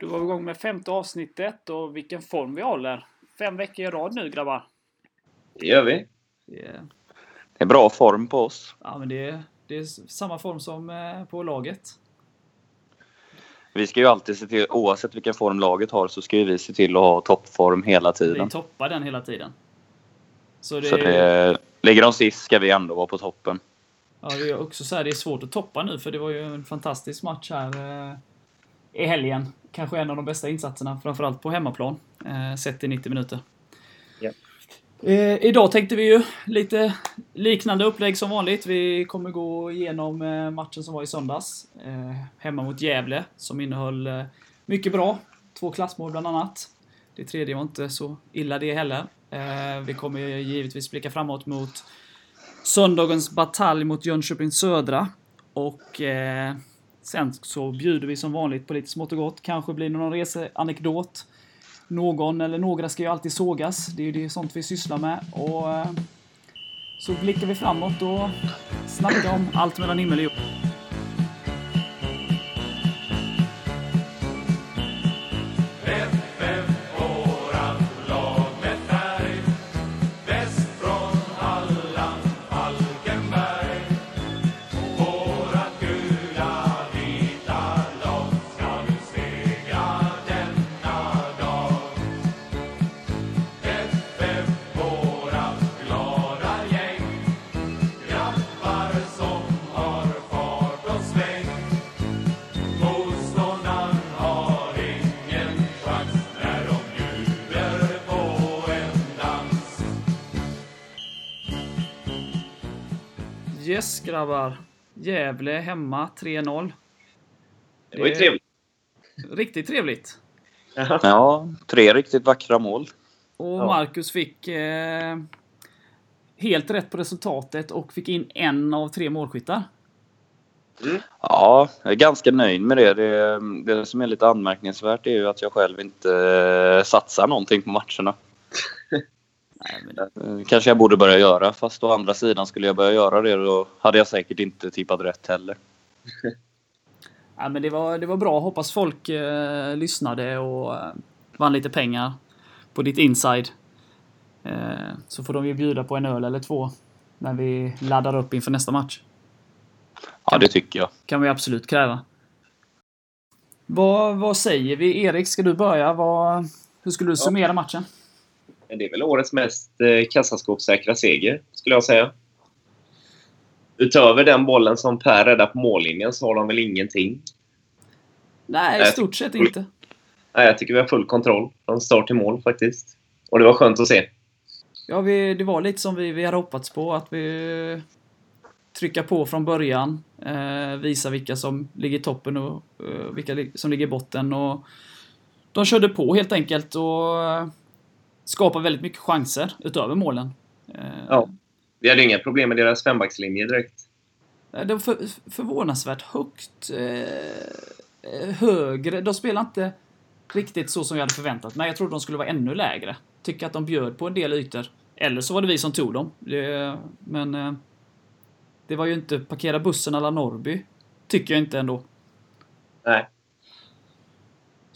Då var vi igång med femte avsnittet och vilken form vi håller. Fem veckor i rad nu grabbar. Det gör vi. Det är, Det är bra form på oss. ja, men det är, det är samma form som eh, på laget. Vi ska ju alltid se till, oavsett vilken form laget har, så ska ju vi se till att ha toppform hela Vi tiden. toppar den hela tiden. Så det, Så det, ligger de sist ska vi ändå vara på toppen. ja, det är också så här, det är svårt att toppa nu för det var ju en fantastisk match här eh, i helgen. Kanske en av de bästa insatserna, framförallt på hemmaplan. Eh, sett i 90 minuter. Ja. Eh, idag tänkte vi ju lite liknande upplägg som vanligt. Vi kommer gå igenom eh, matchen som var i söndags. Eh, hemma mot Gävle, som innehöll eh, mycket bra. Två klassmål bland annat. Det tredje var inte så illa det heller. Eh, vi kommer ju givetvis blicka framåt mot söndagens batalj mot Jönköping Södra. Och eh, sen så bjuder vi som vanligt på lite smått och gott. Kanske blir det någon reseanekdot. Någon eller några ska ju alltid sågas. Det är ju det sånt vi sysslar med. Och eh, så blickar vi framåt och snackar om allt mellan himmel och jord. Yes grabbar. Gävle hemma 3-0. Det var ju trevligt. Riktigt trevligt. Ja, tre riktigt vackra mål. Och. Marcus fick eh, helt rätt på resultatet och fick in en av tre målskyttar. Ja, jag är ganska nöjd med det. det. Det som är lite anmärkningsvärt är ju att jag själv inte eh, satsar någonting på matcherna. Nej, men, Eh, Kanske jag borde börja göra, fast å andra sidan skulle jag börja göra det då hade jag säkert inte tippat rätt heller. nej, men det, var, det var bra. Hoppas folk eh, lyssnade och eh, vann lite pengar på ditt inside. Eh, så får de ju bjuda på en öl eller två när vi laddar upp inför nästa match. Ja, det tycker jag. kan vi absolut kräva. Vad, vad säger vi? Erik, ska du börja? Vad, hur skulle du summera matchen? Men Det är väl årets mest eh, kassaskåpssäkra seger, skulle jag säga. Utöver den bollen som Per räddade på mållinjen så har de väl ingenting. Nej, i stort sett inte. Nej, jag tycker vi har full kontroll från start till mål faktiskt. Och det var skönt att se. Ja, vi, det var lite som vi, vi hade hoppats på. Att vi trycka på från början. Eh, visa vilka som ligger i toppen och eh, vilka som ligger i botten. Och de körde på helt enkelt och eh, skapade väldigt mycket chanser utöver målen. Eh, Ja. Vi hade inga problem med deras fembackslinje direkt. Det var för, förvånansvärt högt. Eh, högre. De spelar inte riktigt så som jag hade förväntat mig. Jag trodde de skulle vara ännu lägre. Tycker att de bjöd på en del ytor. Eller så var det vi som tog dem. Det, men eh, det var ju inte parkera bussen alla Norrby. Tycker jag inte ändå. Nej.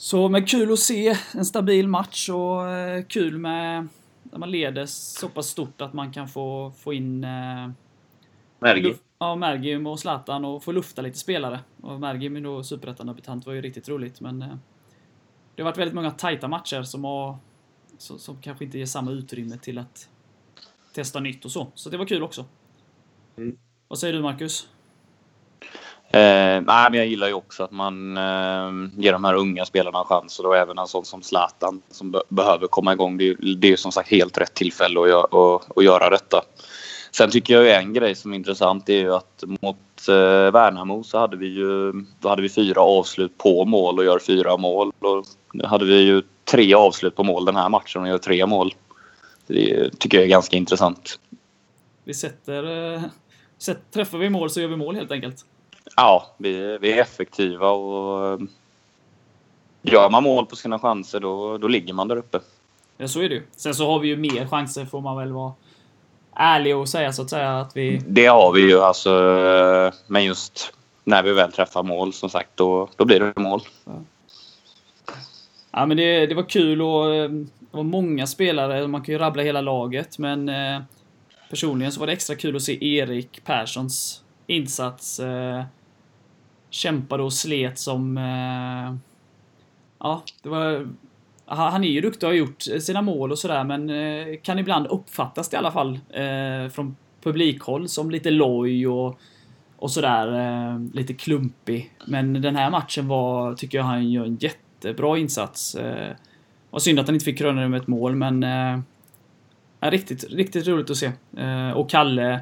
Så men kul att se en stabil match och eh, kul med när man leder så pass stort att man kan få, få in eh, Mergi. Ja, Mergim och Zlatan och få lufta lite spelare. Och Mergim är då superettan-debutant var ju riktigt roligt men eh, Det har varit väldigt många tajta matcher som har som, som kanske inte ger samma utrymme till att testa nytt och så. Så det var kul också. Mm. Vad säger du Marcus? Eh, nej, men jag gillar ju också att man eh, ger de här unga spelarna en chans och då även en sån som Zlatan som be- behöver komma igång. Det är, ju- det är ju som sagt helt rätt tillfälle att, gö- att, att göra detta. Sen tycker jag ju en grej som är intressant är ju att mot eh, Värnamo så hade vi ju då hade vi fyra avslut på mål och gör fyra mål. Och nu hade vi ju tre avslut på mål den här matchen och gör tre mål. Det tycker jag är ganska intressant. Vi sätter... Eh, sätt, träffar vi mål så gör vi mål helt enkelt. Ja, vi, vi är effektiva och eh, gör man mål på sina chanser då, då ligger man där uppe. Ja, så är det ju. Sen så har vi ju mer chanser får man väl vara ärlig och säga så att säga att vi... Det har vi ju alltså. eh, Men just när vi väl träffar mål som sagt då, då blir det mål. Ja, men det, det var kul och eh, det var många spelare. Man kan ju rabbla hela laget, men personligen så var det extra kul att se Erik Perssons insats. Kämpade och slet som... Eh, ja, det var... Han är ju duktig och har gjort sina mål och sådär, men eh, kan ibland uppfattas det i alla fall eh, från publikhåll som lite loj och, och sådär. Eh, lite klumpig. Men den här matchen var, tycker jag, han gör en jättebra insats. Eh, och synd att han inte fick kröna det med ett mål, men eh, riktigt, riktigt roligt att se. Eh, och Kalle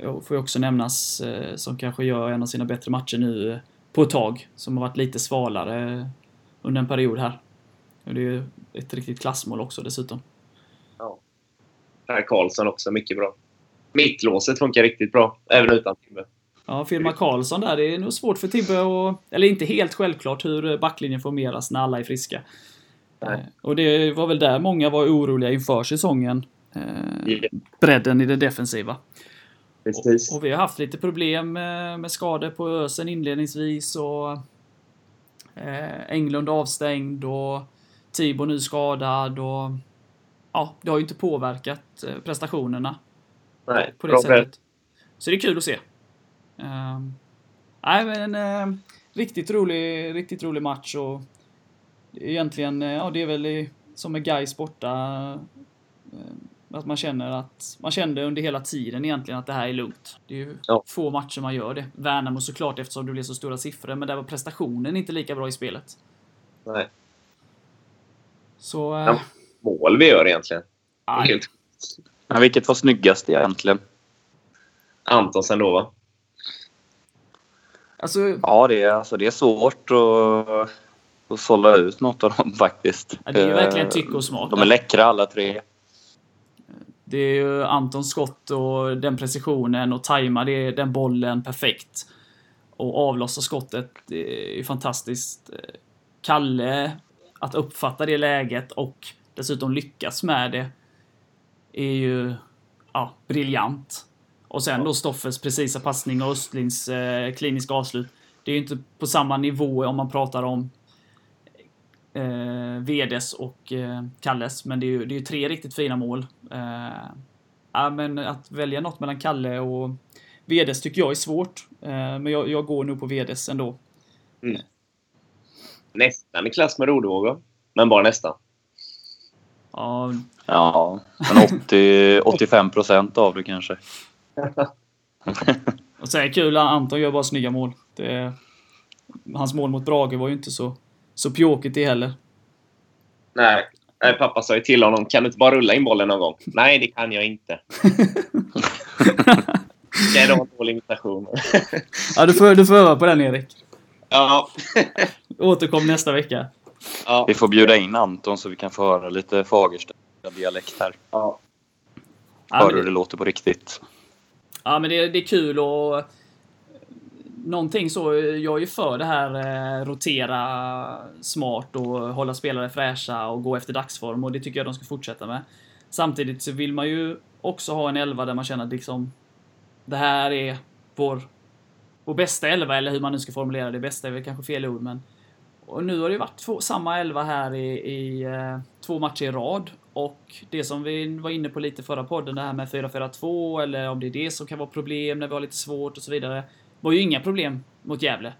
får ju också nämnas, eh, som kanske gör en av sina bättre matcher nu eh, på ett tag. Som har varit lite svalare eh, under en period här. Och det är ju ett riktigt klassmål också dessutom. Per Karlsson också, mycket bra. Mittlåset funkar riktigt bra, även utan Tibbe. Ja, firma Karlsson där. Det är nog svårt för Tibbe och Eller inte helt självklart hur backlinjen formeras när alla är friska. Nej. Eh, Och det var väl där många var oroliga inför säsongen. Eh, Ja. Bredden i det defensiva. Precis. Och vi har haft lite problem med, med skador på Ösen inledningsvis och eh, Englund avstängd och Tibo nu skadad och ja, det har ju inte påverkat eh, prestationerna Nej, på det sättet. Så det är kul att se. Um, nej, men eh, riktigt rolig, riktigt rolig match och egentligen, eh, ja det är väl i, som med Gais borta att man känner att man kände under hela tiden egentligen att det här är lugnt. Det är ju Ja. få matcher man gör det. Värnamo såklart eftersom det blev så stora siffror, men där var prestationen inte lika bra i spelet. Nej. Så... Eh, Ja. Mål vi gör egentligen. Aj, Helt Men vilket var snyggast egentligen? Antonsen då, va? alltså, Ja, det är, alltså, det är svårt att, att sålla ut något av dem faktiskt. Ja, det är ju verkligen Eh, tycke och smak De är läckra alla tre. Det är ju Antons skott och den precisionen och tajma det, den bollen perfekt. Och avlossa skottet, det är ju fantastiskt. Kalle, att uppfatta det läget och dessutom lyckas med det är ju ja, briljant. Och sen då Stoffers precisa passning och Östlins eh, kliniska avslut. Det är ju inte på samma nivå om man pratar om eh, VDs och eh, Kalles, men det är ju det är ju tre riktigt fina mål. Eh, ja, men att välja något mellan Kalle och VDs tycker jag är svårt, eh, men jag, jag går nog på VDs ändå. Nästan i klass med Rodevåga. Men bara nästan. Ja, Ja, men 80, 85 procent av det kanske. och så är det kul, Anton gör bara snygga mål. Det, hans mål mot Brage var ju inte så, så pjåkigt det heller. Nej. Nej, pappa sa ju till honom, kan du inte bara rulla in bollen någon gång? Nej, det kan jag inte. Det är en dålig imitation. Ja, du får, du får öva på den Erik. ja. Återkom nästa vecka. Ja. Vi får bjuda in Anton så vi kan få höra lite Fagersta-dialekt här. ja. Ja, Höra men hur det- det låter på riktigt. Ja, men det, det är kul och någonting så. Eh, jag är ju för det här eh, rotera smart och hålla spelare fräscha och gå efter dagsform och det tycker jag de ska fortsätta med. Samtidigt så vill man ju också ha en elva där man känner att liksom det här är vår, vår bästa elva eller hur man nu ska formulera det. Bästa är väl kanske fel ord men och nu har det ju varit två, samma elva här i, i eh, två matcher i rad. Och det som vi var inne på lite förra podden, det här med 4-4-2 eller om det är det som kan vara problem när vi har lite svårt och så vidare var ju inga problem mot Gävle.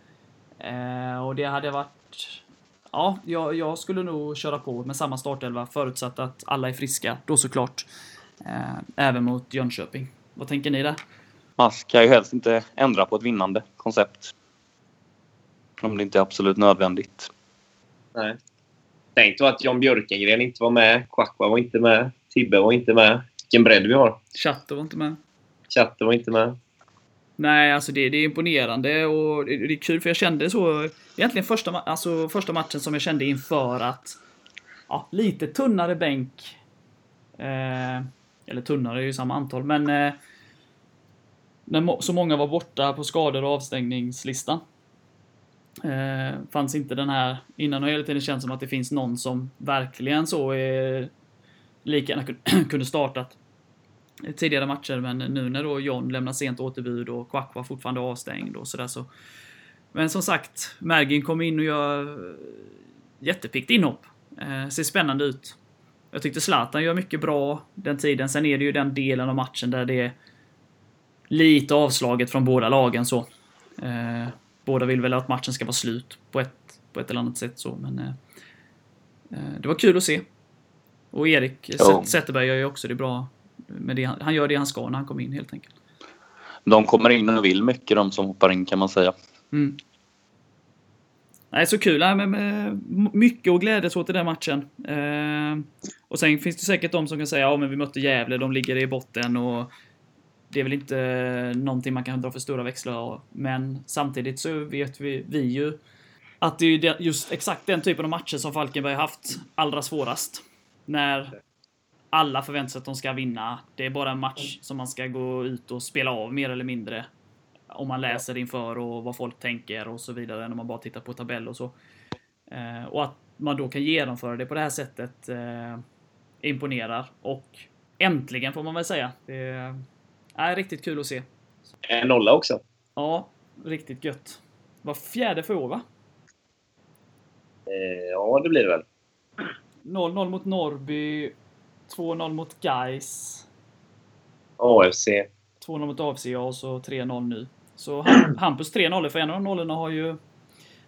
Eh, och det hade varit... Ja, jag, jag skulle nog köra på med samma startelva förutsatt att alla är friska, då såklart. Eh, även mot Jönköping. Vad tänker ni där? Man ska ju helst inte ändra på ett vinnande koncept. Om det inte är absolut nödvändigt. Nej. Tänk då att John Björkengren inte var med. Kwakwa var inte med. Tibbe var inte med. Vilken bredd vi har. Chatte var inte med. Chatte var inte med. Nej, alltså det, det är imponerande och det, det är kul för jag kände så egentligen första, alltså första matchen som jag kände inför att ja, lite tunnare bänk. Eh, eller tunnare är ju samma antal, men eh, när må, så många var borta på skador och avstängningslistan. Eh, fanns inte den här, innan har det hela tiden känts som att det finns någon som verkligen så är lika gärna kunde startat tidigare matcher, men nu när då John lämnar sent återbud och var fortfarande avstängd och sådär så. Men som sagt, Mergin kommer in och gör jättepickt inhopp. Eh, ser spännande ut. Jag tyckte Zlatan gör mycket bra den tiden. Sen är det ju den delen av matchen där det är lite avslaget från båda lagen så. Eh, båda vill väl att matchen ska vara slut på ett, på ett eller annat sätt så, men eh, eh det var kul att se. Och Erik Ja. Zetterberg gör ju också det bra. Med det, han- gör det han ska när han kommer in helt enkelt. De kommer in och vill mycket, de som hoppar in kan man säga. Mm. Nej, så kul. Nej, men, mycket att glädjas åt i den matchen. Eh, och sen finns det säkert de som kan säga ja men vi mötte Gävle, de ligger i botten och det är väl inte någonting man kan dra för stora växlar av. Men samtidigt så vet vi, vi ju att det är just exakt den typen av matcher som Falkenberg haft allra svårast. När alla förväntar sig att de ska vinna. Det är bara en match som man ska gå ut och spela av mer eller mindre. Om man läser inför och vad folk tänker och så vidare. När man bara tittar på tabell och så. Eh, och att man då kan genomföra det på det här sättet eh, imponerar. Och äntligen får man väl säga. Det är riktigt kul att se. En nolla också. Ja, riktigt gött. Var fjärde för år va? Eh, ja, det blir det väl. 0-0 mot Norrby. 2-0 mot Gais. AFC. 2-0 mot AFC ja, och så 3-0 nu. Så Ham- Hampus 3 0 för en av de nollorna har ju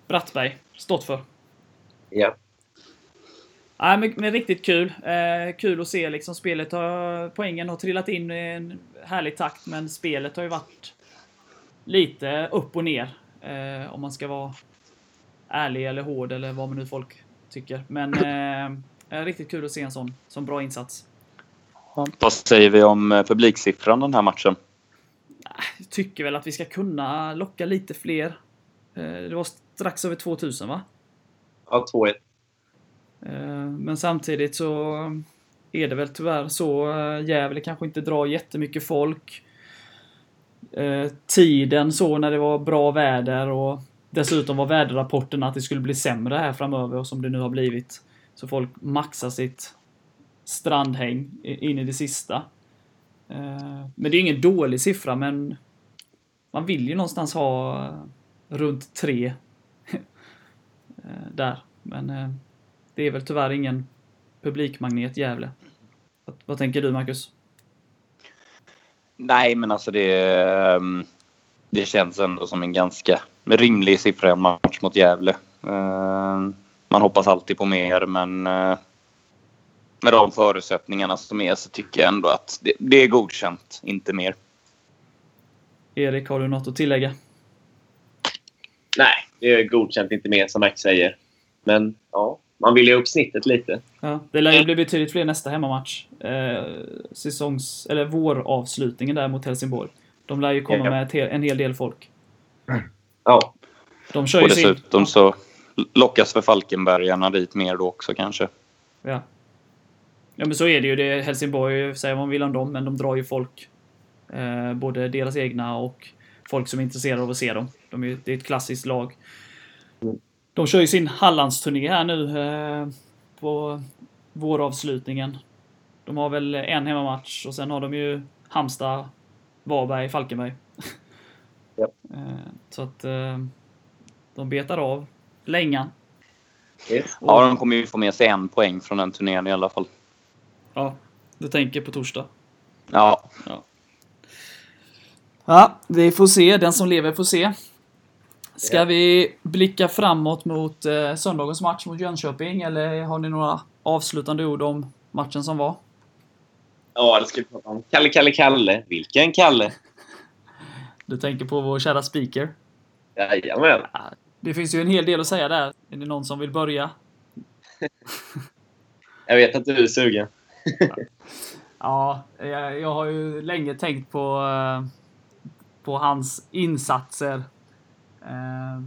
Brattberg stått för. Ja. Nej, men, men riktigt kul. Eh, kul att se liksom spelet har, poängen har trillat in i en härlig takt, men spelet har ju varit lite upp och ner. Eh, om man ska vara ärlig eller hård eller vad man nu folk tycker. Men eh, riktigt kul att se en sån, sån bra insats. Vad säger vi om eh, publiksiffran den här matchen? Jag tycker väl att vi ska kunna locka lite fler. Eh, det var strax över 2000 va? Ja, 2-1. Eh, Men samtidigt så är det väl tyvärr så. eh, Gävle kanske inte drar jättemycket folk. Eh, Tiden så när det var bra väder och dessutom var väderrapporterna att det skulle bli sämre här framöver och som det nu har blivit. Så folk maxar sitt strandhäng in i det sista. Eh, men det är ingen dålig siffra men man vill ju någonstans ha eh, runt tre eh, där. Men det är väl tyvärr ingen publikmagnet Gävle. Vad, tänker du Marcus? Nej, men alltså det, ehm, det känns ändå som en ganska rimlig siffra i en match mot Gävle. Ehm, man hoppas alltid på mer, men eh, med de förutsättningarna som är så tycker jag ändå att det, det är godkänt, inte mer. Erik, har du något att tillägga? Nej, det är godkänt inte mer som Max säger. Men ja, man vill ju upp snittet lite. Ja, det lär ju bli betydligt fler nästa hemmamatch. Eh, säsongs, eller våravslutningen där mot Helsingborg. De lär ju komma Ja. med en hel del folk. Ja, De kör Och ju sin... dessutom så lockas för Falkenbergarna dit mer då också kanske. Ja. ja, men så är det ju. Det Helsingborg, säger vad man vill om dem, men de drar ju folk. Eh, både deras egna och folk som är intresserade av att se dem. De är, det är ett klassiskt lag. De kör ju sin Hallandsturné här nu eh, på våravslutningen. De har väl en hemmamatch och sen har de ju Halmstad, Varberg, Falkenberg. Ja. Eh, så att eh, de betar av längan. yes. Ja, de kommer ju få med sig en poäng från den turnén i alla fall. Ja, du tänker på torsdag. Ja, Ja, vi får se. Den som lever får se. Ska vi blicka framåt mot eh, söndagens match mot Jönköping eller har ni några avslutande ord om matchen som var? Ja, det ska vi prata om. Kalle, Kalle, Kalle. Vilken Kalle? Du tänker på vår kära speaker. Jajamän. Det finns ju en hel del att säga där. Är det någon som vill börja? Jag vet att du är sugen. Ja, jag, jag har ju länge tänkt på, eh, på hans insatser. Eh,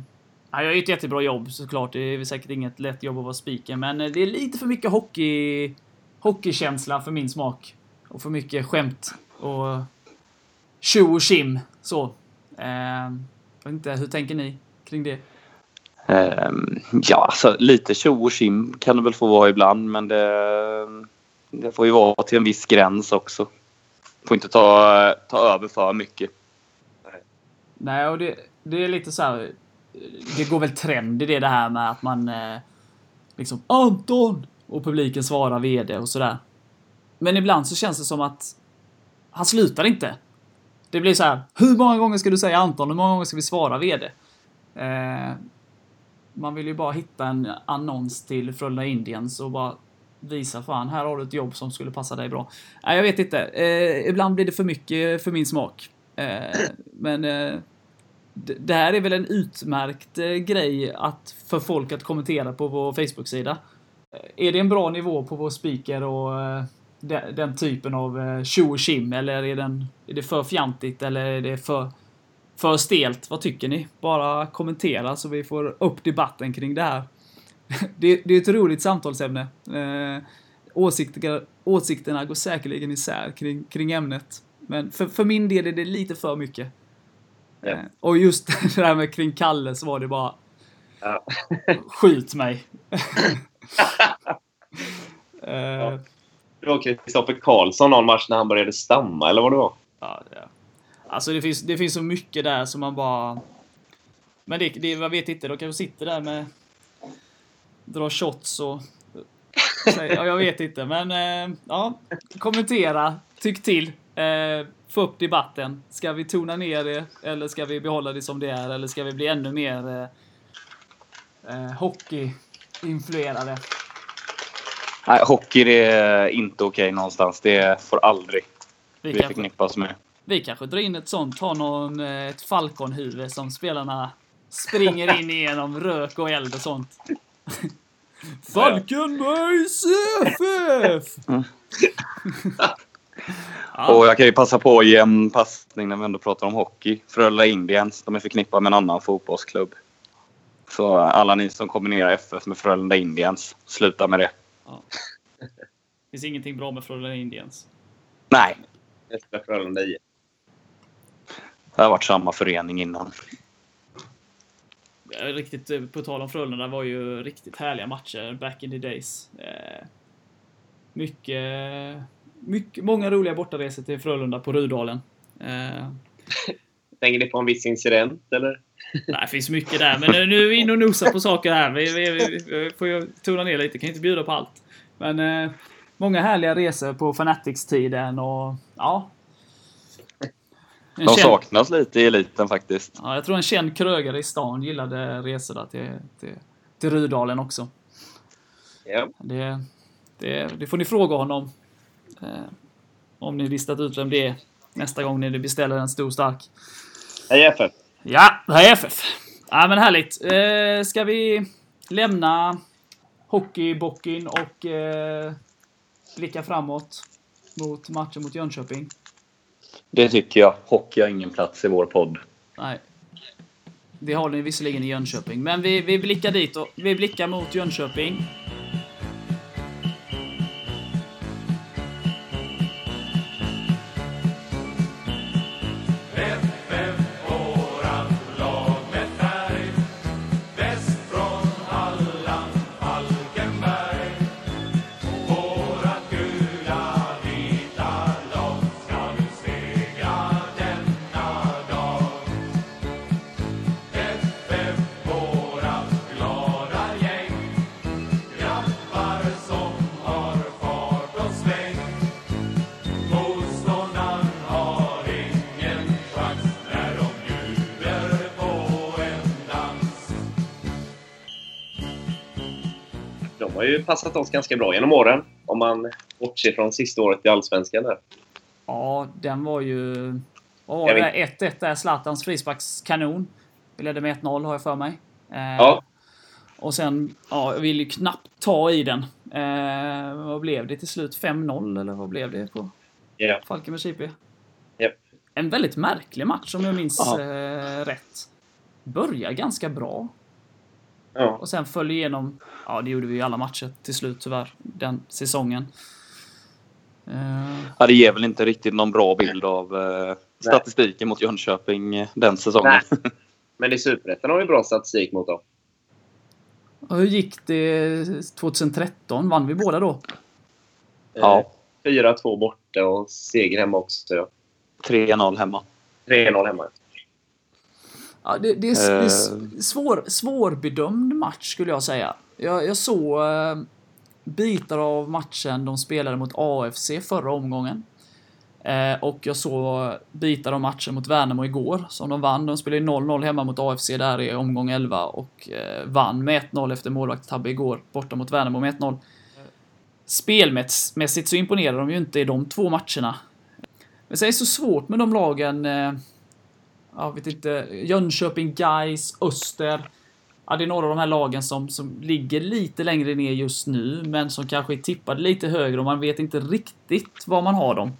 han gör ju ett jättebra jobb såklart. Det är säkert inget lätt jobb att vara speaker, men eh, det är lite för mycket hockey, hockeykänsla för min smak. Och för mycket skämt och tjo och tjim. Så. Jag vet inte, hur tänker ni kring det? Ehm, ja, alltså lite tjo och tjim kan det väl få vara ibland, men det, det får ju vara till en viss gräns också. får inte ta, ta över för mycket. Nej, och det, det är lite så här. Det går väl trend i det, det här med att man eh, liksom Anton! Och publiken svarar VD och sådär. Men ibland så känns det som att han slutar inte. Det blir så här. Hur många gånger ska du säga Anton? Hur många gånger ska vi svara VD? Eh, man vill ju bara hitta en annons till Frölunda Indians och bara visa fan, här har du ett jobb som skulle passa dig bra. Nej, jag vet inte. Eh, ibland blir det för mycket för min smak. Eh, men eh, det här är väl en utmärkt eh, grej att, för folk att kommentera på vår Facebook-sida. Eh, är det en bra nivå på vår speaker och eh, den, den typen av eh, tjo och tjim eller är, den, är det för fjantigt eller är det för, för stelt? Vad tycker ni? Bara kommentera så vi får upp debatten kring det här. Det, det är ett roligt samtalsämne. Eh, åsikter, åsikterna går säkerligen isär kring, kring ämnet. Men för, för min del är det lite för mycket. Ja. Eh, och just det där med kring Kalle så var det bara Ja. skjut mig. eh, Det var Kristoffer Karlsson någon match när han började stamma, eller vad det var. Ja, ja. Alltså det finns, det finns så mycket där som man bara... Men det, det jag vet inte, de kanske sitter där med... Drar shots och... Ja, jag vet inte, men eh, ja. Kommentera, tyck till. Eh, få upp debatten. Ska vi tona ner det eller ska vi behålla det som det är? Eller ska vi bli ännu mer eh, eh, hockey-influerade? Nej, hockey är inte okej någonstans. Det får aldrig Vi kanske, förknippas med. Vi kanske drar in ett sånt, har någon, eh, ett falkonhuvud som spelarna springer in igenom rök och eld och sånt. Falkenbergs FF! Och jag kan ju passa på att ge en passning när vi ändå pratar om hockey. Frölunda Indians, de är förknippade med en annan fotbollsklubb. Så alla ni som kombinerar FF med Frölunda Indians, sluta med det. ja. finns ingenting bra med Frölunda Indians. Nej, Efter Frölunda IF. Det har varit samma förening innan. Eh, Riktigt, eh, på tal om Frölunda, var ju riktigt härliga matcher back in the days. Eh, mycket, mycket, många roliga bortaresor till Frölunda på Rudalen. Eh, Tänker ni på en viss incident, eller? Nej, det finns mycket där, men nu är vi inne och nosar på saker här. Vi, vi, vi, vi får ju tona ner lite, kan inte bjuda på allt. Men eh, många härliga resor på Fanatics-tiden och ja. De känd, saknas lite i eliten faktiskt. ja, jag tror en känd krögare i stan gillade resorna till, till, till Rudalen också. Ja. Det, det, det får ni fråga honom. Eh, om ni listat ut vem det är nästa gång ni beställer en stor stark. Hej FF! Ja, är FF. Ja, men härligt. Eh, ska vi lämna hockeybockin och eh, blicka framåt mot matchen mot Jönköping? Det tycker jag. Hockey har ingen plats i vår podd. Nej. Det har ni visserligen i Jönköping, men vi, vi blickar dit och vi blickar mot Jönköping. Ju passat oss ganska bra genom åren. Om man bortser från sista året i Allsvenskan där. Ja, den var ju... Vad var Jag det? 1-1 där, Zlatans frisparkskanon. Vi ledde med 1-0 har jag för mig. Eh, Ja. Och sen, ja, jag vill ju knappt ta i den. Eh, vad blev det till slut? 5-0 eller vad blev det på Ja. Falkenbergs IP? Japp. En väldigt märklig match om jag minns eh, rätt. Börjar ganska bra Ja. och sen föll igenom. Ja, det gjorde vi i alla matcher till slut tyvärr, den säsongen. Eh, Ja, det ger väl inte riktigt någon bra bild av eh, statistiken mot Jönköping eh, den säsongen. Nej. Men i Superettan har vi bra statistik mot dem. och hur gick det 2013? Vann vi båda då? Ja. Eh, 4-2 borta och seger hemma också. Ja. 3-0 hemma. 3-0 hemma. Ja, det, det, är, Eh. svår, svårbedömd match skulle jag säga. Jag, jag såg eh, bitar av matchen de spelade mot AFC förra omgången. Eh, och jag såg bitar av matchen mot Värnamo igår som de vann. De spelade 0-0 hemma mot AFC där i omgång 11 och eh, vann med 1-0 efter målvaktstabbe igår borta mot Värnamo med 1-0. Spelmässigt så imponerar de ju inte i de två matcherna. Men sen är det så svårt med de lagen jag vet inte, Jönköping, Gais, Öster. Ja, det är några av de här lagen som, som ligger lite längre ner just nu, men som kanske är tippade lite högre och man vet inte riktigt var man har dem.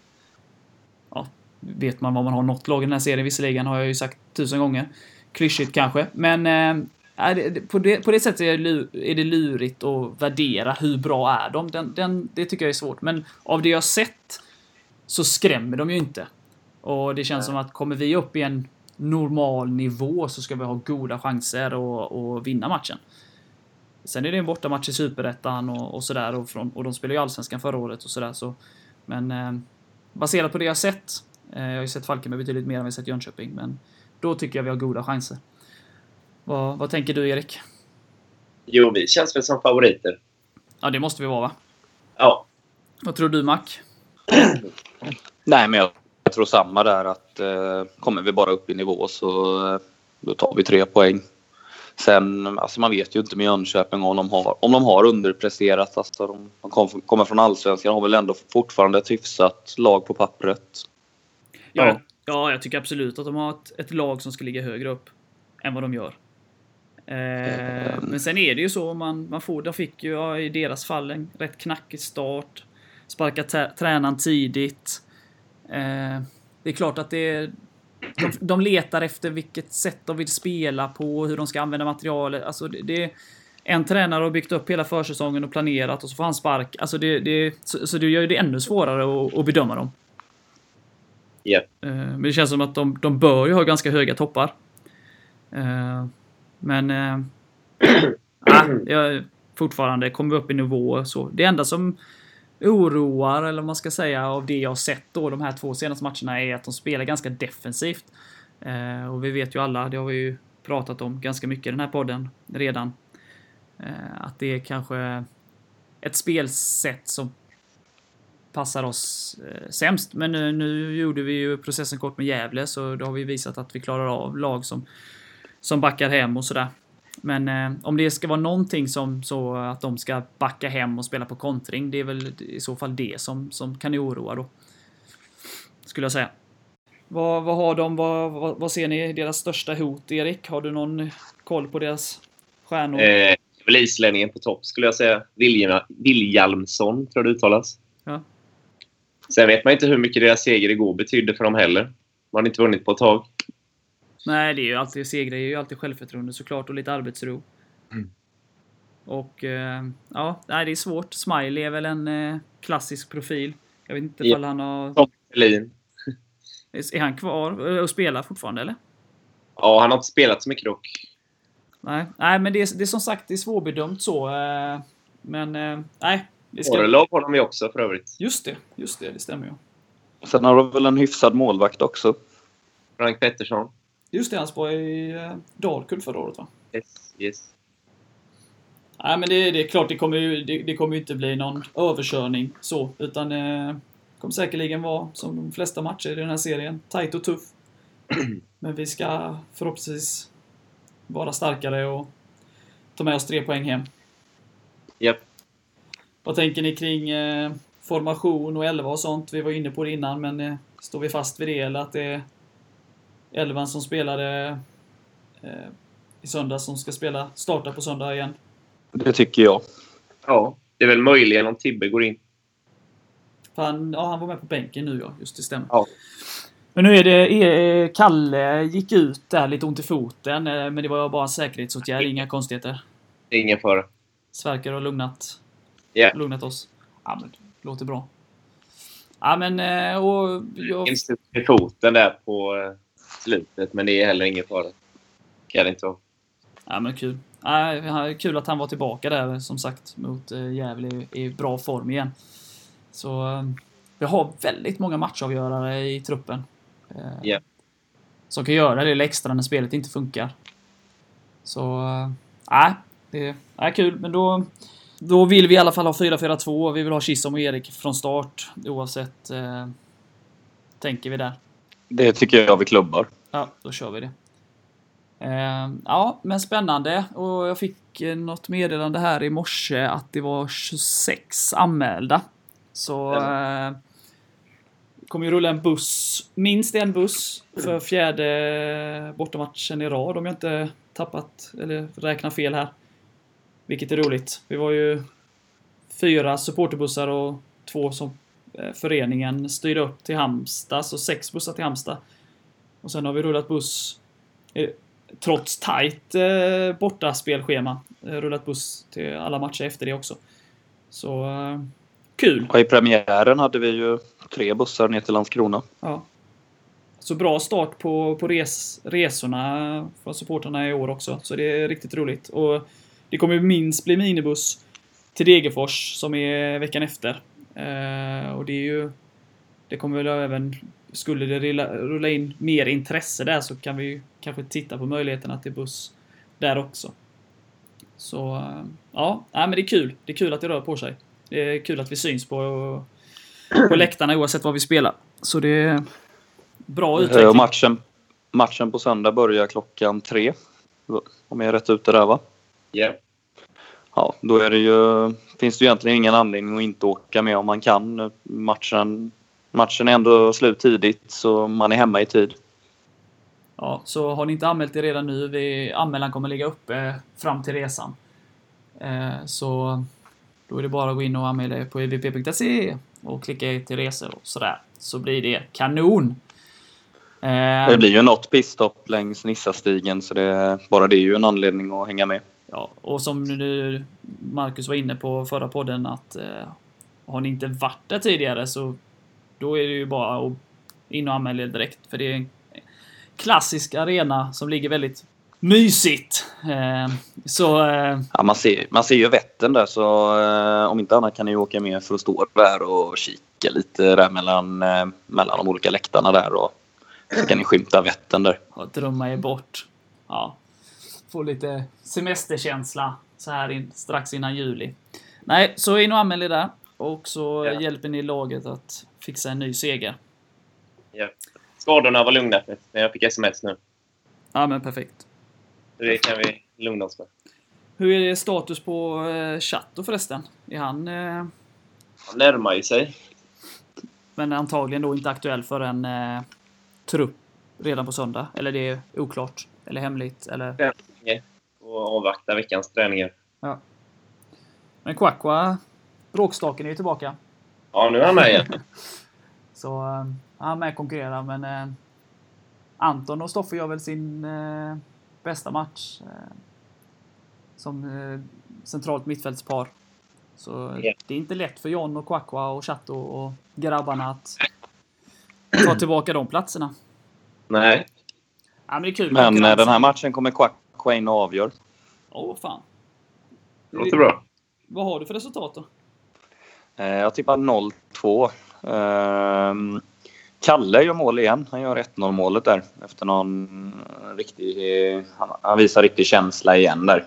Ja, vet man var man har något lag i den här serien visserligen, har jag ju sagt tusen gånger. Klyschigt kanske, men eh, det, på, det, på det sättet är det, lu- är det lurigt att värdera hur bra är de. Den, den, det tycker jag är svårt, men av det jag sett så skrämmer de ju inte. Och det känns som att kommer vi upp i en normal nivå så ska vi ha goda chanser att, att vinna matchen. Sen är det en bortamatch i Superettan och, och sådär och, från- och de spelade ju Allsvenskan förra året och sådär så. Men eh, baserat på det jag sett. Eh, jag har ju sett Falkenberg betydligt mer än vi sett Jönköping men då tycker jag vi har goda chanser. Vad, vad tänker du Erik? Jo, vi känns väl som favoriter. Ja det måste vi vara va? Ja. Vad tror du Mac? Nej, men jag, jag tror samma där att eh, kommer vi bara upp i nivå så eh, då tar vi tre poäng. Sen, alltså man vet ju inte med Jönköping om de har, om de har underpresterat. Alltså de, de kom, kommer från Allsvenskan har väl ändå fortfarande ett hyfsat lag på pappret. Ja, Ja. ja jag tycker absolut att de har ett, ett lag som ska ligga högre upp än vad de gör. Eh, men sen är det ju så, man, man får, de fick ju ja, i deras fall en rätt knackig start. Sparka tränaren tidigt. Eh, det är klart att det är, de, de letar efter vilket sätt de vill spela på, hur de ska använda materialet. Alltså det, det en tränare har byggt upp hela försäsongen och planerat och så får han spark. Alltså det, det, så, så det gör ju det ännu svårare att, att bedöma dem. Ja. Eh, Men det känns som att de, de bör ju ha ganska höga toppar. Eh, Men... Äh, jag, fortfarande kommer vi upp i nivå så. Det enda som oroar, eller vad man ska säga, av det jag har sett då de här två senaste matcherna är att de spelar ganska defensivt. Eh, Och vi vet ju alla, det har vi ju pratat om ganska mycket i den här podden redan. eh, Att det är kanske ett spelsätt som passar oss eh, sämst. Men nu, nu gjorde vi ju processen kort med Gävle så då har vi visat att vi klarar av lag som, som backar hem och sådär. Men eh, om det ska vara någonting som så att de ska backa hem och spela på kontring, det är väl i så fall det som, som kan oroa då. Skulle jag säga. Vad, vad har de, vad, vad, vad ser ni deras största hot, Erik? Har du någon koll på deras stjärnor? Eh, väl islänningen på topp skulle jag säga. Vilja, Wiljalmsson tror jag det uttalas. Ja. Sen vet man inte hur mycket deras seger igår betydde för dem heller. Man har inte vunnit på ett tag. Nej, det är ju alltid segrar, är ju alltid självförtroende såklart och lite arbetsro. Mm. Och eh, ja, nej, det är svårt. Smiley är väl en eh, klassisk profil. Jag vet inte Ja. ifall han har... Tom Helin. Är han kvar eh, och spelar fortfarande eller? Ja, han har inte spelat så mycket dock. Nej, nej men det är, det är som sagt det är svårbedömt så. Men nej. Det ska... Orlov har de ju också för övrigt. Just det, just det, det stämmer ju. Sen har de väl en hyfsad målvakt också. Frank Pettersson. Just det, han spelade i eh, Dalkurd förra året va? Yes, yes. Nej men det, det är klart, det kommer ju det, det kommer inte bli någon överkörning så. Utan eh, kommer säkerligen vara som de flesta matcher i den här serien. Tight och tuff. Men vi ska förhoppningsvis vara starkare och ta med oss tre poäng hem. Japp. Vad tänker ni kring eh, formation och elva och sånt? Vi var inne på det innan, men eh, står vi fast vid det eller att det är elvan som spelade eh, i söndag som ska spela, starta på söndag igen? Det tycker jag. Ja, det är väl möjligen om Tibbe går in. Han, ja, han var med på bänken nu ja, just det stämmer. Ja. Men nu är det, eh, Kalle gick ut där, lite ont i foten, eh, men det var bara en säkerhetsåtgärd, inga konstigheter. Ingen fara. Sverker har lugnat, Ja. lugnat oss. Ja, men det låter bra. Ja, men och jag, i foten där på eh, slutet, men det är heller ingen fara. Kan det inte vara. Ja, men kul. Ja, kul att han var tillbaka där, som sagt, mot eh, Gävle i, bra form igen. Så, eh, vi har väldigt många matchavgörare i truppen. Ja. Som kan göra det lilla extra när spelet inte funkar. Så, eh, nej. det är kul, men då, då vill vi i alla fall ha 4-4-2. Vi vill ha Kissom och Erik från start oavsett. Eh, tänker vi där. Det tycker jag vi klubbar. Ja, då kör vi det. Eh, ja, men spännande. Och jag fick eh, något meddelande här i morse att det var 26 anmälda. Så... Eh, kommer ju rulla en buss, minst en buss, för fjärde bortamatchen i rad om jag inte tappat eller räknar fel här. Vilket är roligt. Vi var ju fyra supporterbussar och två som eh, föreningen styrde upp till Halmstad, så sex bussar till Halmstad. Och sen har vi rullat buss, eh, trots tajt eh, bortaspelschema, eh, rullat buss till alla matcher efter det också. Så eh, kul! Och i premiären hade vi ju tre bussar ner till Landskrona. Ja. Så bra start på, på res, resorna från supportrarna i år också. Så det är riktigt roligt. Och det kommer ju minst bli minibuss till Degerfors som är veckan efter. Eh, och det är ju... Det kommer väl även... Skulle det rulla, rulla in mer intresse där så kan vi ju kanske titta på möjligheterna till buss där också. Så eh, ja, nej, men det är kul. Det är kul att det rör på sig. Det är kul att vi syns på, på läktarna oavsett vad vi spelar. Så det är bra Eh, utveckling. Och matchen, matchen på söndag börjar klockan tre. Om jag är rätt ute där va? Ja. Ja, då är det ju, finns det ju egentligen ingen anledning att inte åka med om man kan. Matchen, matchen är ändå slut tidigt så man är hemma i tid. Ja, så har ni inte anmält er redan nu, vi, anmälan kommer ligga uppe fram till resan. Eh, så då är det bara att gå in och anmäla er på evp.se och klicka er till resor och sådär. Så blir det kanon! Eh, Det blir ju något piststopp längs Nissastigen så det, bara det är ju en anledning att hänga med. Ja, och som nu Marcus var inne på förra podden att eh, har ni inte varit där tidigare så då är det ju bara att in och anmäla er direkt. För det är en klassisk arena som ligger väldigt mysigt. Eh, så eh, Ja, man, ser, man ser ju Vättern där så eh, om inte annat kan ni åka med för att stå där och kika lite där mellan, eh, mellan de olika läktarna där och så kan ni skymta Vättern där. och drömma er bort. Ja, få lite semesterkänsla så här in, strax innan juli. Nej, så in och anmäl er där. Och så Ja. hjälper ni laget att fixa en ny seger. ja. Skadorna var lugna men jag fick sms nu. Ja, men perfekt. Det kan vi lugna oss med. Hur är det status på eh, Chatto förresten? Är han... Eh, Han närmar ju sig. men antagligen då inte aktuell för en eh, trupp redan på söndag? Eller det är oklart? Eller hemligt? Eller... Och avvakta veckans träningar. Men Kwakwa, bråkstaken är ju tillbaka. Ja, nu är han med igen. Så eh, han är med och konkurrerar, men eh, Anton och Stoffe gör väl sin eh, bästa match eh, som eh, centralt mittfältspar. Så Ja. det är inte lätt för John och Kwakwa och Chatto och grabbarna att ta tillbaka de platserna. Nej. Ja, men det är kul. Men den här matchen kommer Quacqua in och avgör. Åh, fan. Det låter bra. Vad har du för resultat då? Eh, Jag tippar 0-2. Ehm, Kalle gör mål igen. Han gör 1-0 målet där efter någon riktig... Han, han visar riktig känsla igen där.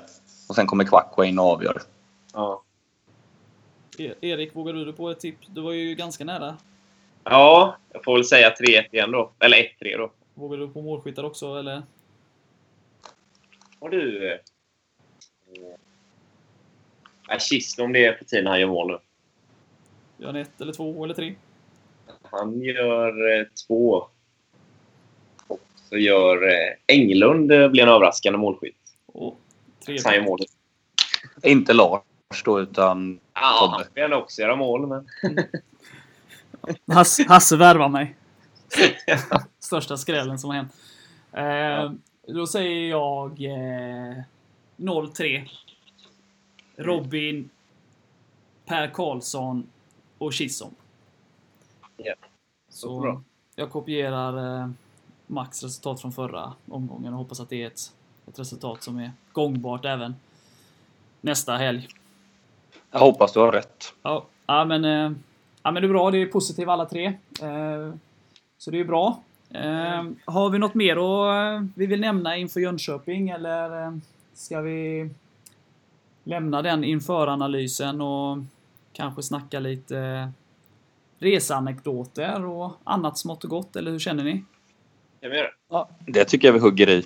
Och sen kommer Quacqua in och avgör. Ja. E- Erik, vågar du dig på ett tips? Du var ju ganska nära. ja, jag får väl säga 3-1 igen då. Eller 1-3 då. Vågar du på målskyttar också, eller? Har du... Eh, Nej, Kist om det är på tiden han gör mål nu. Gör han ett eller två eller tre? Han gör eh, två. Och så gör eh, Englund eh, blir en överraskande målskytt. Han gör målet. Inte Lars då, utan Ja, Tobbe. han gärna också göra mål, men... Hasse, Hasse värvar mig. Största skrällen som har hänt. Eh, Då säger jag eh, 0-3. Robin, Per Karlsson och Kisson. Ja, Så bra. jag kopierar eh, Max resultat från förra omgången och hoppas att det är ett, ett resultat som är gångbart även nästa helg. jag hoppas du har rätt. Ja, ja men eh, ja, men det är bra. Det är positivt alla tre. Eh, så det är bra. Eh, har vi något mer att, vi vill nämna inför Jönköping eller eh, ska vi lämna den inför analysen och kanske snacka lite reseanekdoter och annat smått och gott, eller hur känner ni? Ja, det tycker jag vi hugger i.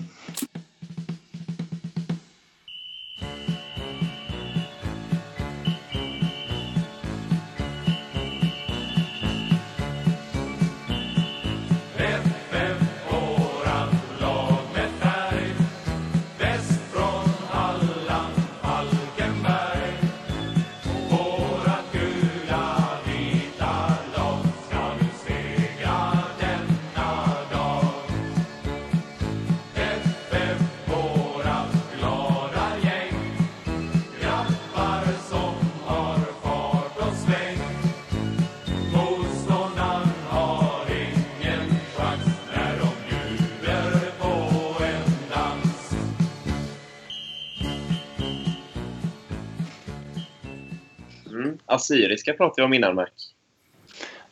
Assyriska pratade vi om innan, Mac.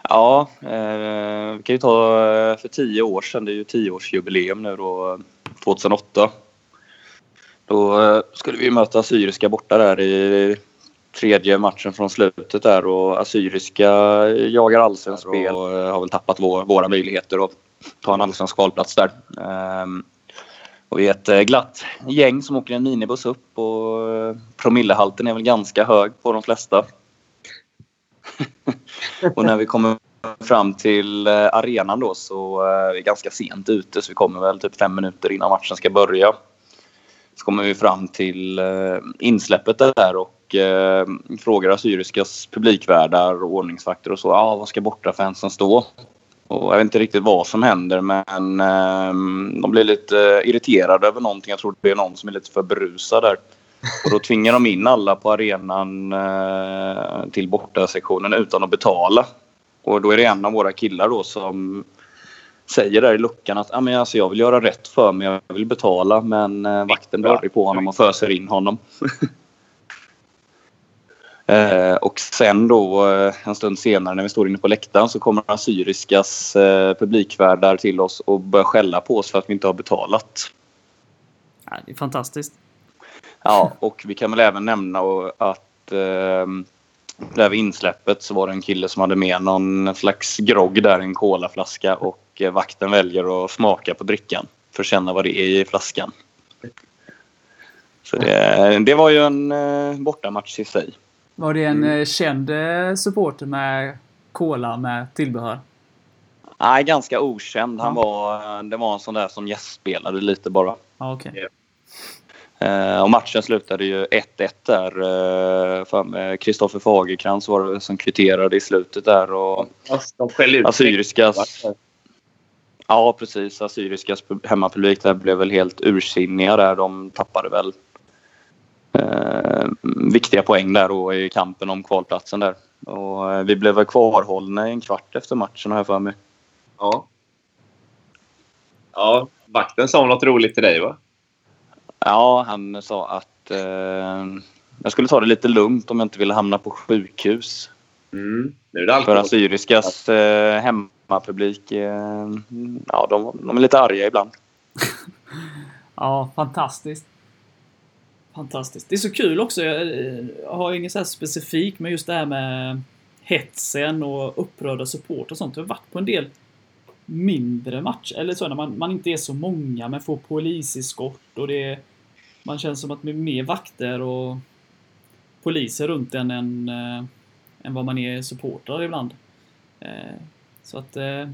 Ja, eh, vi kan ju ta eh, för tio år sedan. Det är ju tioårsjubileum nu då, 2008. Då eh, skulle vi möta Assyriska borta där i tredje matchen från slutet där och Assyriska jagar allsvenskt spel och eh, har väl tappat vår, våra möjligheter att ta en allsvensk kvalplats där. Ehm, och vi är ett eh, glatt gäng som åker en minibuss upp och eh, promillehalten är väl ganska hög på de flesta och när vi kommer fram till eh, arenan då så eh, är vi ganska sent ute så vi kommer väl typ fem minuter innan matchen ska börja. Så kommer vi fram till eh, insläppet där och frågar Assyriskas publikvärdar och ordningsvakter och så. Ja, ah, vad ska bortafansen stå? Och jag vet inte riktigt vad som händer men de blir lite irriterade över någonting. Jag tror det är någon som är lite för berusad där. Och då tvingar de in alla på arenan eh, till bortasektionen utan att betala. Och då är det en av våra killar då som säger där i luckan att ah, men alltså, jag vill göra rätt för mig, jag vill betala men eh, vakten blir arg på honom och föser in honom. eh, och sen då eh, en stund senare när vi står inne på läktaren så kommer Assyriskas eh, publikvärdar till oss och börjar skälla på oss för att vi inte har betalat. Ja, det är fantastiskt. Ja, och vi kan väl även nämna att eh, där vid insläppet så var det en kille som hade med någon slags grogg där, en colaflaska och eh, vakten väljer att smaka på drickan för att känna vad det är i flaskan. Så det, det var ju en eh, bortamatch i sig. Var det en mm. känd eh, supporter med cola med tillbehör? Nej, ganska okänd. Han var, det var en sån där som gästspelade lite bara. Ja, okay. Eh, och matchen slutade ju 1-1 där. Kristoffer eh, Fagerkrans var det som kvitterade i slutet där. Och de skällde ut Assyriskas... Ja, precis. Assyriskas hemmapublik där blev väl helt ursinniga där. De tappade väl eh, viktiga poäng där då i kampen om kvalplatsen där. Och eh, vi blev väl kvarhållna en kvart efter matchen har jag för mig. Ja. Ja, vakten sa något roligt till dig va? Ja, han sa att eh, jag skulle ta det lite lugnt om jag inte ville hamna på sjukhus. Mm. Nu är det För Assyriskas eh, hemmapublik, eh, ja, de, de är lite arga ibland. ja, fantastiskt. Fantastiskt. Det är så kul också. Jag har inget så här specifikt, men just det här med hetsen och upprörda support och sånt. Jag har varit på en del mindre matcher, eller så när man, man inte är så många men får poliseskort och det man känns som att med mer vakter och poliser runt en än, äh, än vad man är supportrar ibland. Äh, så att äh,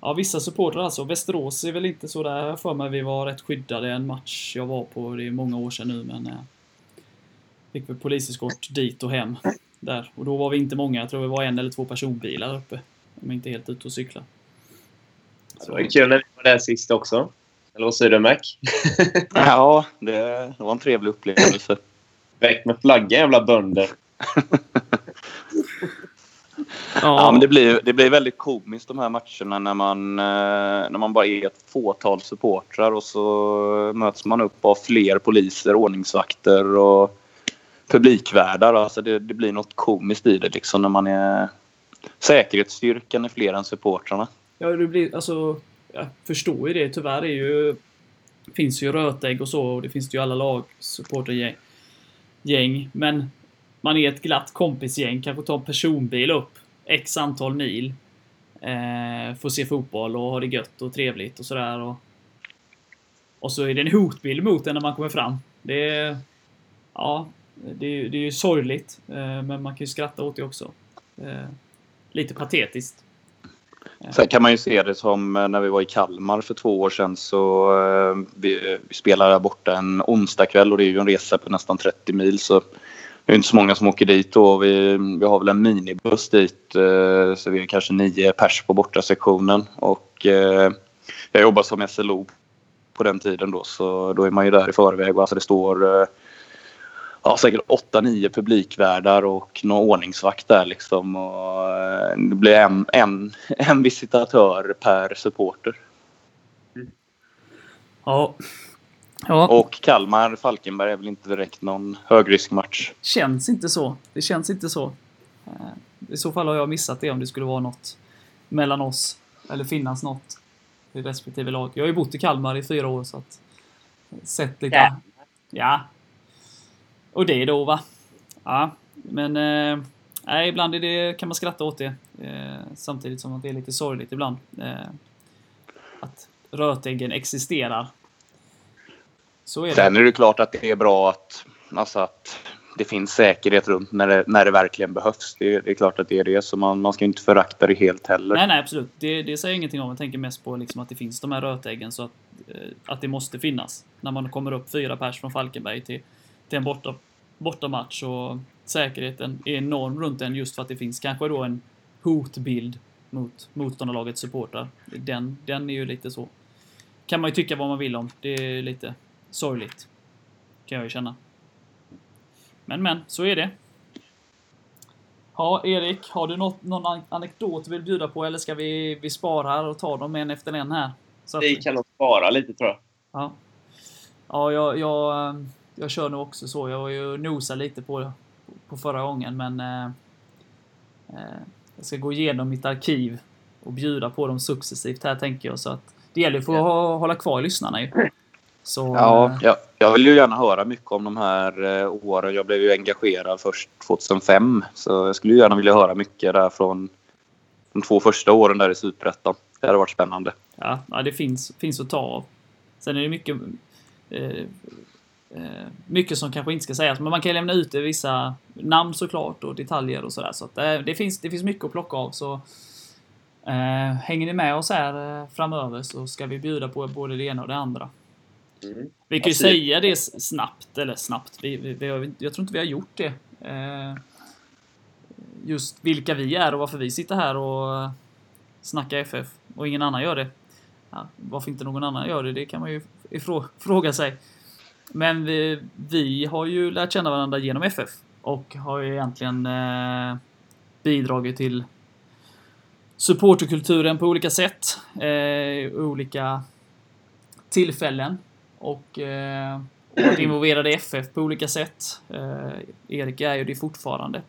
Ja, vissa supportrar alltså. Västerås är väl inte så där för mig. Vi var rätt skyddade en match jag var på. Det är många år sedan nu men Fick väl poliseskort dit och hem. Där. Och då var vi inte många. Jag tror vi var en eller två personbilar uppe. De är inte helt ute och cykla. Så. Det var kul när vi var där sist också. Eller vad säger du, Mac? ja, det, var en trevlig upplevelse. Väck med flagga, jävla bönder. ja, men det blir, det blir väldigt komiskt de här matcherna när man, när man bara är ett fåtal supportrar och så möts man upp av fler poliser, ordningsvakter och publikvärdar. Alltså det, det blir något komiskt i det liksom när man är säkerhetsstyrkan är fler än supportrarna. Ja, det blir, alltså, jag förstår ju det. Tyvärr är ju, finns ju rötägg och så, och det finns ju alla lag, supportergäng. Gäng. Men man är ett glatt kompisgäng, kanske tar en personbil upp x antal mil. Eh, får se fotboll och ha det gött och trevligt och sådär. Och, och så är det en hotbild mot en när man kommer fram. Det är... Ja, det är, det är ju sorgligt. Eh, men man kan ju skratta åt det också. Eh, lite patetiskt. Sen kan man ju se det som eh, när vi var i Kalmar för två år sedan så eh, vi, vi spelade där borta en onsdagkväll och det är ju en resa på nästan 30 mil så det är inte så många som åker dit då. Vi, vi har väl en minibuss dit eh, så vi är kanske nio pers på borta sektionen och jag jobbar som SLO på den tiden då så då är man ju där i förväg och alltså det står ja, säkert 8-9 publikvärdar och någon ordningsvakt där liksom. Och eh, det blir en, en, en visitatör per supporter. Ja. Ja, Och Kalmar-Falkenberg är väl inte direkt någon högriskmatch. känns inte så. Det känns inte så. Eh, I så fall har jag missat det om det skulle vara något mellan oss. Eller finnas något i respektive lag. Jag har ju bott i Kalmar i fyra år så att... Sett lite... Ja. Ja. Och det då va? Ja, men... Eh, ibland är det, kan man skratta åt det. Eh, samtidigt som att det är lite sorgligt ibland. Eh, att rötäggen existerar. Så är det. Sen är det klart att det är bra att, alltså att det finns säkerhet runt när det, när det verkligen behövs. Det, är- det är klart att det är det, så man, man ska inte förakta det helt heller. Nej, nej, absolut. Det, det säger jag ingenting om. Jag tänker mest på liksom att det finns de här rötäggen så att, eh, att det måste finnas. När man kommer upp fyra pers från Falkenberg till, till en borta, bortamatch och säkerheten är enorm runt den just för att det finns kanske då en hotbild mot motståndarlagets supportrar. Den, den är ju lite så. Kan man ju tycka vad man vill om. Det är lite sorgligt. Kan jag ju känna. Men men, så är det. Ja, Erik, har du något, någon an- anekdot du vill bjuda på eller ska vi, vi spara och ta dem en efter en här? Så att, Vi kan nog spara lite tror jag. ja, ja jag, jag, eh, jag kör nog också så. Jag var ju nosa lite på, på förra gången men eh, eh, jag ska gå igenom mitt arkiv och bjuda på dem successivt här tänker jag. Så att det gäller för att ha, hålla kvar lyssnarna ju. Så, Ja, eh, jag, jag vill ju gärna höra mycket om de här eh, åren. Jag blev ju engagerad först 2005. Så jag skulle ju gärna vilja höra mycket där från de två första åren där i Superettan. Det hade varit spännande. Ja, ja det finns, finns att ta av. Sen är det mycket, eh, mycket som kanske inte ska sägas, men man kan lämna ut vissa namn såklart och detaljer och sådär. Så att, eh, det, finns, det finns mycket att plocka av. Så eh, hänger ni med oss här eh, framöver så ska vi bjuda på både det ena och det andra. Mm. Vi kan ju säga det snabbt, eller snabbt, vi, vi, vi har, jag tror inte vi har gjort det. Eh, just vilka vi är och varför vi sitter här och eh, snackar FF och ingen annan gör det. Ja, varför inte någon annan gör det, det kan man ju ifrå, fråga sig. Men vi, vi har ju lärt känna varandra genom FF och har ju egentligen eh, bidragit till supporterkulturen på olika sätt. Eh, olika tillfällen. Och, eh, varit involverad i FF på olika sätt. Eh, Erik är ju det fortfarande.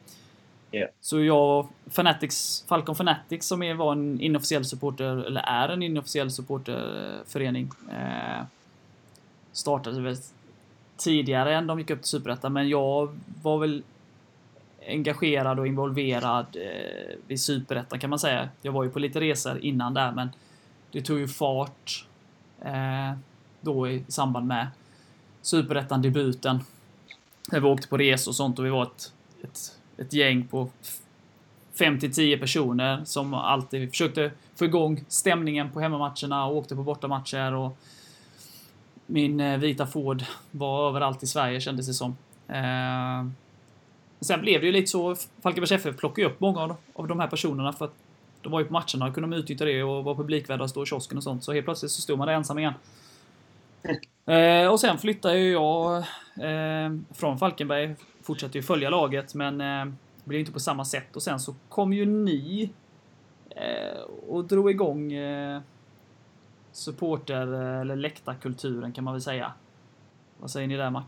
Ja. Så jag Fanatics, Falcon Fanatics som är, var en inofficiell supporter, eller är en inofficiell supporterförening. Eh, startade tidigare än de gick upp till Superettan, men jag var väl engagerad och involverad eh, vid Superettan kan man säga. Jag var ju på lite resor innan där, men det tog ju fart eh, då i samband med Superettan-debuten. När vi åkte på resor och sånt och vi var ett, ett, ett gäng på 5-10 personer som alltid försökte få igång stämningen på hemmamatcherna och åkte på bortamatcher och min eh, vita Ford var överallt i Sverige kändes det som. Eh, sen blev det ju lite så, Falkenbergs FF plockade ju upp många av, de här personerna för att de var ju på matcherna och kunde de utnyttja det och var publikvärdar och stå i kiosken och sånt. Så helt plötsligt så stod man där ensam igen. Eh, och sen flyttade ju jag eh, från Falkenberg. Fortsatte ju följa laget men eh, blev inte på samma sätt. Och sen så kom ju ni eh, och drog igång eh, supporter eh, eller läktarkulturen kan man väl säga. Vad säger ni där Mac?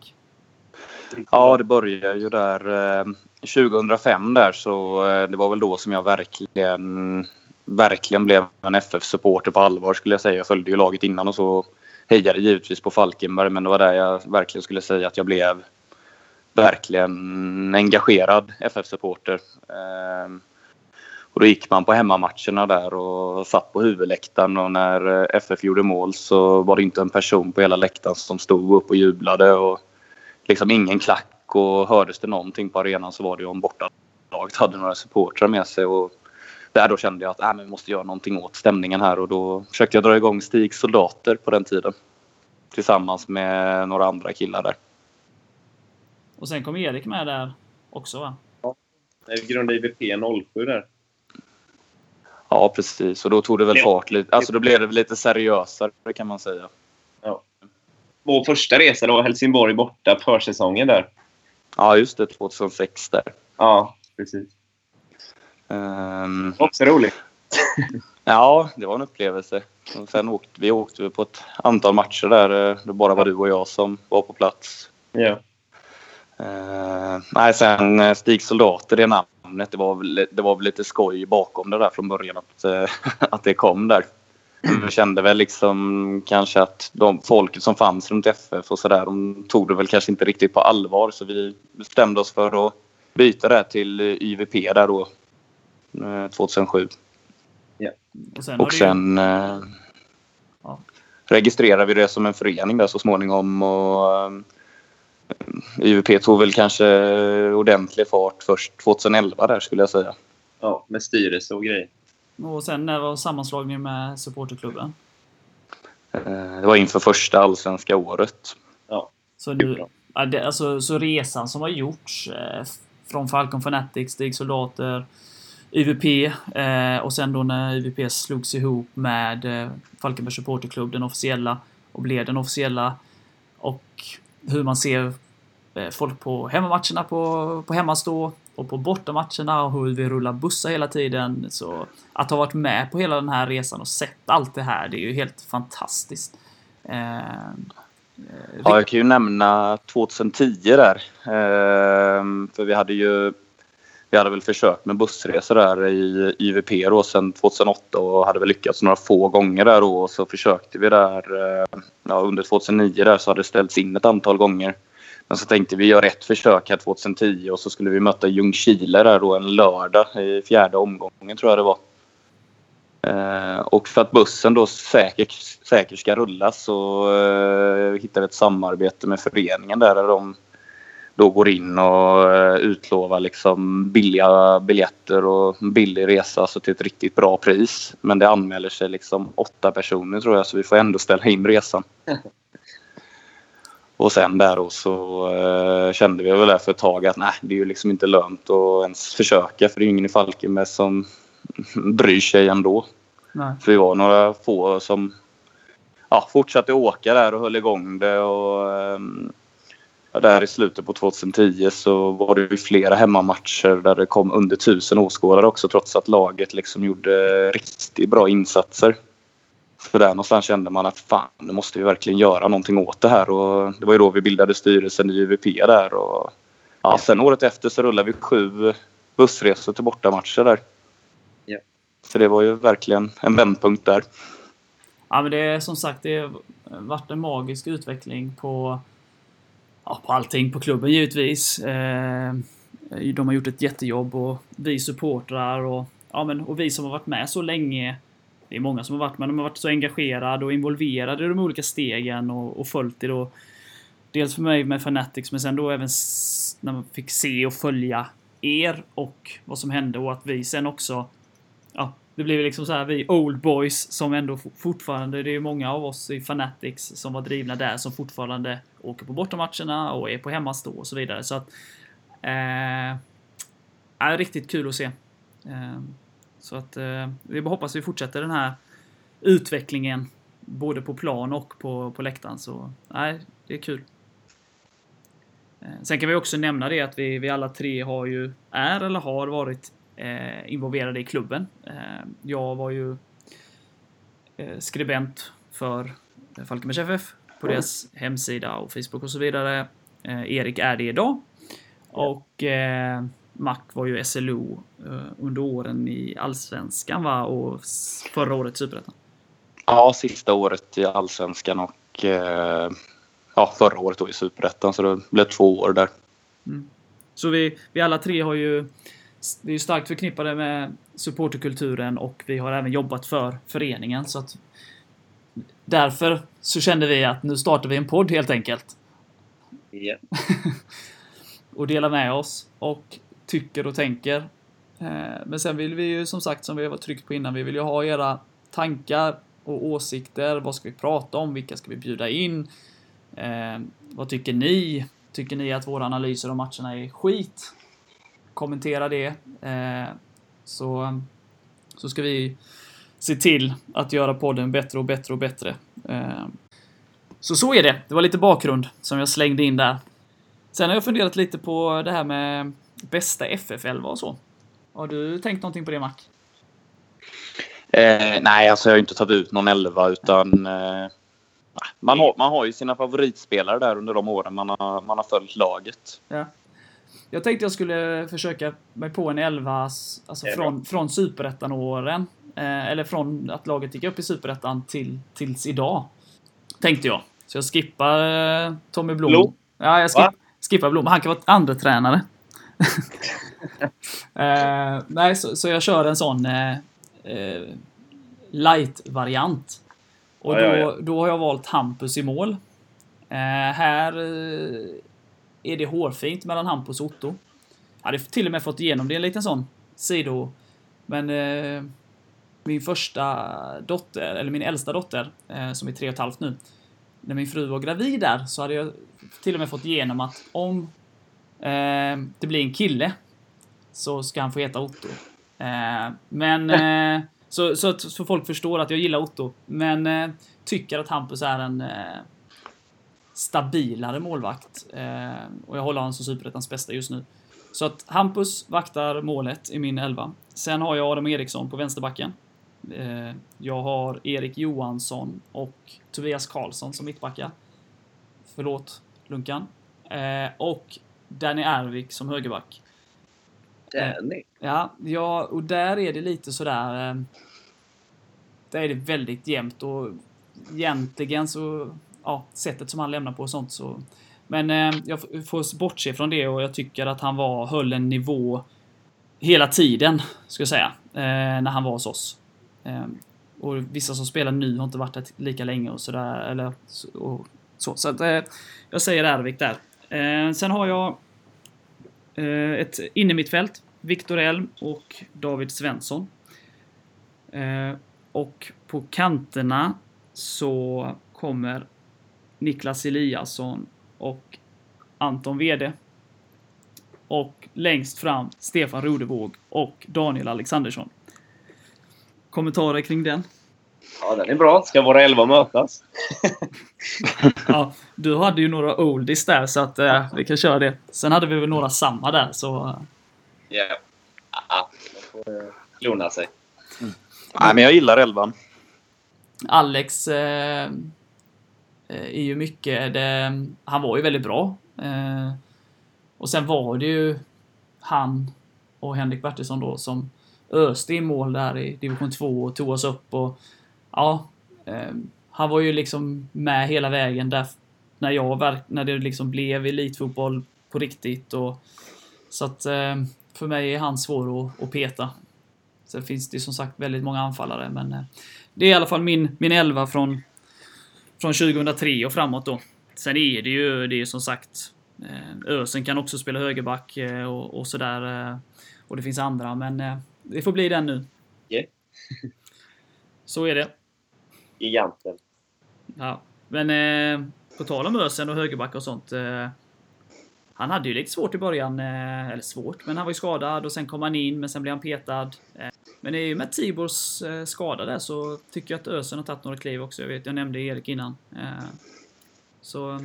Ja, det började ju där eh, 2005 där så eh, det var väl då som jag verkligen verkligen blev en FF-supporter på allvar skulle jag säga. Jag följde ju laget innan och så hejade givetvis på Falkenberg men det var där jag verkligen skulle säga att jag blev verkligen engagerad FF-supporter. Eh, och då gick man på hemmamatcherna där och satt på huvudläktaren och när FF gjorde mål så var det inte en person på hela läktaren som stod upp och jublade och liksom ingen klack och hördes det någonting på arenan så var det om bortalaget hade några supportrar med sig och där då kände jag att äh, men vi måste göra någonting åt stämningen här och då försökte jag dra igång Stigs soldater på den tiden. Tillsammans med några andra killar där. Och sen kom Erik med där också va? Ja, vi grundade IVP 07 där. Ja, precis. Och då tog det väl fart lite. Alltså då blev det lite seriösare kan man säga. Ja. Vår första resa då, Helsingborg borta, försäsongen där. Ja, just det. 2006 där. Ja, precis. Um, Också roligt. ja, det var en upplevelse. Och sen åkte vi åkte på ett antal matcher där. Det bara var du och jag som var på plats. Ja. Uh, nej, sen Stig Soldater, det namnet, det var, väl, det var väl lite skoj bakom det där från början att, uh, att det kom där. Jag kände väl liksom kanske att de folket som fanns runt FF och sådär, de tog det väl kanske inte riktigt på allvar så vi bestämde oss för att byta det till IVP där då 2007. Ja. Och sen, och sen eh, ja. registrerade vi det som en förening där så småningom. Och, IVP tog väl kanske ordentlig fart först 2011 där skulle jag säga. Ja, med styrelse och grejer. Och sen när var sammanslagningen med supporterklubben? Eh, det var inför första allsvenska året. Ja. Så, nu, alltså, så resan som har gjorts eh, från Falcon Fanatics, Stig Soldater, IVP eh, och sen då när IVP slogs ihop med eh, Falkenberg Supporterklubb, den officiella, och blev den officiella. Och hur man ser eh, folk på hemmamatcherna på, på hemmastå och på bortamatcherna och hur vi rullar bussar hela tiden. Så att ha varit med på hela den här resan och sett allt det här, det är ju helt fantastiskt. Eh, eh ja, jag kan ju nämna 2010 där. Eh, för vi hade ju vi hade väl försökt med bussresor där i IVP då sen 2008 och hade väl lyckats några få gånger där då. Och så försökte vi där eh, ja, under 2009 där så hade det ställts in ett antal gånger. Men så tänkte vi göra ett försök här 2010 och så skulle vi möta Ljungskile där då en lördag i fjärde omgången tror jag det var. Eh, och för att bussen då säkert, säkert ska rulla så eh, hittade vi ett samarbete med föreningen där, där de då går in och eh, utlovar liksom billiga biljetter och billig resa alltså till ett riktigt bra pris. Men det anmäler sig liksom åtta personer tror jag så vi får ändå ställa in resan. Och sen där då så uh, kände vi väl efter ett tag att nej, det är ju liksom inte lönt att ens försöka för det är ingen i Falkenberg som bryr sig ändå. Nej. För vi var några få som ja, fortsatte åka där och höll igång det och um, där i slutet på 2010 så var det ju flera hemmamatcher där det kom under tusen åskådare också trots att laget liksom gjorde riktigt bra insatser. För där någonstans kände man att fan, nu måste vi verkligen göra någonting åt det här och det var ju då vi bildade styrelsen i UVP där och ja, sen året efter så rullade vi sju bussresor till bortamatcher där. Ja. Så det var ju verkligen en vändpunkt där. Ja men det är som sagt, det har varit en magisk utveckling på ja, på allting på klubben givetvis. Eh, de har gjort ett jättejobb och vi supportrar och, ja, men, och vi som har varit med så länge. Det är många som har varit med, de har varit så engagerade och involverade i de olika stegen och, och följt det då. Dels för mig med Fanatics men sen då även när man fick se och följa er och vad som hände och att vi sen också ja, det blir liksom så här vi old boys som ändå fortfarande, det är många av oss i Fanatics som var drivna där som fortfarande åker på bortamatcherna och är på hemmastå och så vidare. Så att... Eh, är riktigt kul att se. Eh, så att eh, vi hoppas vi fortsätter den här utvecklingen både på plan och på, på läktaren. Så nej, det är kul. Eh, sen kan vi också nämna det att vi, vi alla tre har ju, är eller har varit involverade i klubben. Eh, jag var ju eh, skribent för Falkenbergs FF på deras hemsida och Facebook och så vidare. Eh, Erik är det idag. Och eh, Mac var ju SLO eh, under åren i Allsvenskan va? Och förra året Superettan. Ja, sista året i Allsvenskan och eh, ja, förra året då i Superettan. Så det blev två år där. Så vi, vi alla tre har ju vi är ju starkt förknippade med supporterkulturen och vi har även jobbat för föreningen. Så att därför så kände vi att nu startar vi en podd helt enkelt. Ja. och delar med oss och tycker och tänker. Eh, Men sen vill vi ju som sagt, som vi har tryckt på innan, vi vill ju ha era tankar och åsikter. Vad ska vi prata om? Vilka ska vi bjuda in? Eh, vad tycker ni? Tycker ni att våra analyser av matcherna är skit? Kommentera det. Eh, så, så ska vi se till att göra podden bättre och bättre och bättre. Eh, så så är det. Det var lite bakgrund som jag slängde in där. Sen har jag funderat lite på det här med bästa FF11 och så. Har du tänkt någonting på det, Mac? Eh, nej, alltså jag har inte tagit ut någon elva utan eh, man, har, man har ju sina favoritspelare där under de åren man har, man har följt laget. Ja. Jag tänkte jag skulle försöka mig på en 11 s- alltså från, från superettan-åren. Eh, eller från att laget gick upp i superettan till, tills idag. Tänkte jag. Så jag skippar eh, Tommy Blom. Blom? Ja, jag Va? skipp, skippar Blom. Han kan vara andra tränare. eh, nej, så, så jag kör en sån eh, eh, light-variant. Och Ja, ja, då, ja. då har jag valt Hampus i mål. Eh, här är det hårfint mellan Hampus och Otto. Jag hade till och med fått igenom det en liten sån sido. Men eh, min första dotter, eller min äldsta dotter, eh, som är tre och ett halvt nu. När min fru var gravid där så hade jag till och med fått igenom att om eh, det blir en kille så ska han få heta Otto. Eh, men eh, så, så att så folk förstår att jag gillar Otto. Men eh, tycker att Hampus är en stabilare målvakt. Eh, och jag håller honom som Superettans bästa just nu. Så att Hampus vaktar målet i min elva. Sen har jag Adam Eriksson på vänsterbacken. Eh, jag har Erik Johansson och Tobias Karlsson som mittbackar. Förlåt, Lunkan. Eh, och Danny Ervik som högerback. Danny. Ja, ja, och där är det lite sådär... Eh, där är det väldigt jämnt och egentligen så... Ja, sättet som han lämnar på och sånt så... Men eh, jag får bortse från det och jag tycker att han var, höll en nivå hela tiden, ska jag säga, eh, när han var hos oss. Eh, och vissa som spelar nu har inte varit där lika länge och sådär, eller. Och så, så att, eh, jag säger Ervik där. Eh, sen har jag eh, ett innermittfält. Viktor Elm och David Svensson. Eh, och på kanterna så kommer Niklas Eliasson och Anton Wede. Och längst fram Stefan Rodevåg och Daniel Alexandersson. Kommentarer kring den? Ja, den är bra. Ska våra elva mötas? Ja, du hade ju några oldies där så att eh, vi kan köra det. Sen hade vi väl några samma där så... eh, Ja. Ja, man får eh, klona sig. Nej, men jag gillar elvan. Alex eh, eh, Eh, är ju mycket... Det, han var ju väldigt bra. Eh, och sen var det ju han och Henrik Bertilsson då som öste i mål där i division 2 och tog oss upp och ja, eh, han var ju liksom med hela vägen där när jag när det liksom blev elitfotboll på riktigt och så att eh, för mig är han svår att, att peta. Sen finns det som sagt väldigt många anfallare men eh, det är i alla fall min, min elva från, från 2003 och framåt då. Sen är det ju, det är som sagt, eh, Ösen kan också spela högerback eh, och, och sådär. Eh, och det finns andra, men det får bli den nu. Yeah. Så är det. Giganten. Ja. Men eh, på tal om Ösen och högerback och sånt. Eh, han hade ju lite svårt i början. Eh, eller svårt, men han var ju skadad och sen kom han in, men sen blev han petad. Eh, men i och med Tibors eh, skada där så tycker jag att Ösen har tagit några kliv också. Jag vet, jag nämnde Erik innan. Eh, så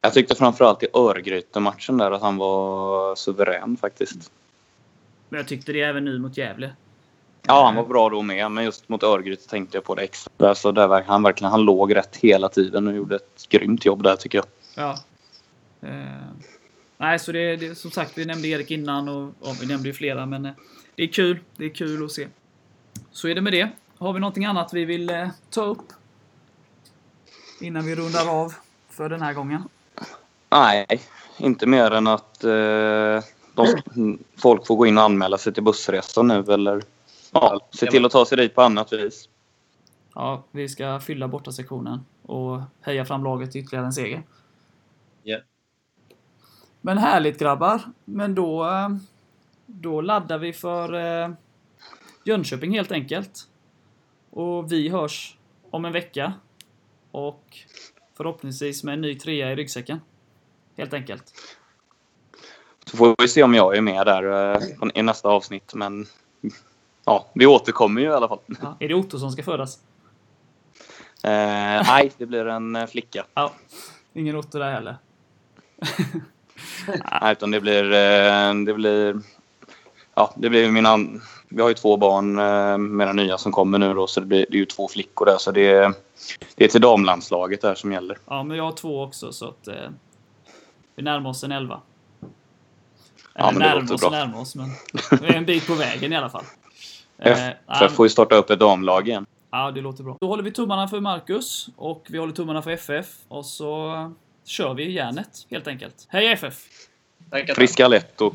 Jag tyckte framförallt i Örgryte-matchen där att han var suverän faktiskt. Men jag tyckte det även nu mot Gävle. Ja, han var bra då med, men just mot Örgryte tänkte jag på det extra. Så där han verkligen han låg rätt hela tiden och gjorde ett grymt jobb där tycker jag. Ja. Nej, så det, det som sagt, vi nämnde Erik innan och ja, vi nämnde ju flera, men eh, det är kul. Det är kul att se. Så är det med det. Har vi någonting annat vi vill eh, ta upp? Innan vi rundar av för den här gången. Nej, inte mer än att eh, de, folk får gå in och anmäla sig till bussresan nu eller ja, se till att ta sig dit på annat vis. Ja, vi ska fylla borta sektionen och heja fram laget ytterligare en seger. Men härligt grabbar. Men då, då laddar vi för eh, Jönköping helt enkelt. Och vi hörs om en vecka. Och förhoppningsvis med en ny trea i ryggsäcken. Helt enkelt. Så får vi se om jag är med där eh, i nästa avsnitt. Men ja, vi återkommer ju i alla fall. Ja, är det Otto som ska födas? Eh, nej, det blir en eh, flicka. Ja, ingen Otto där heller. Nej, utan det blir... eh, Det blir ja, det blir mina... Vi har ju två barn eh, med den nya som kommer nu då, så det, blir, det är ju två flickor där. Så det är, det är till damlandslaget där som gäller. Ja, men jag har två också så att eh, vi närmar oss en elva. Ja, men det närmar låter oss bra. närmar oss, men vi är en bit på vägen i alla fall. Eh, FF ja, får ju starta upp ett damlag igen. Ja, det låter bra. Då håller vi tummarna för Marcus och vi håller tummarna för FF och så kör vi järnet helt enkelt. Hej FF! Friska Aletto.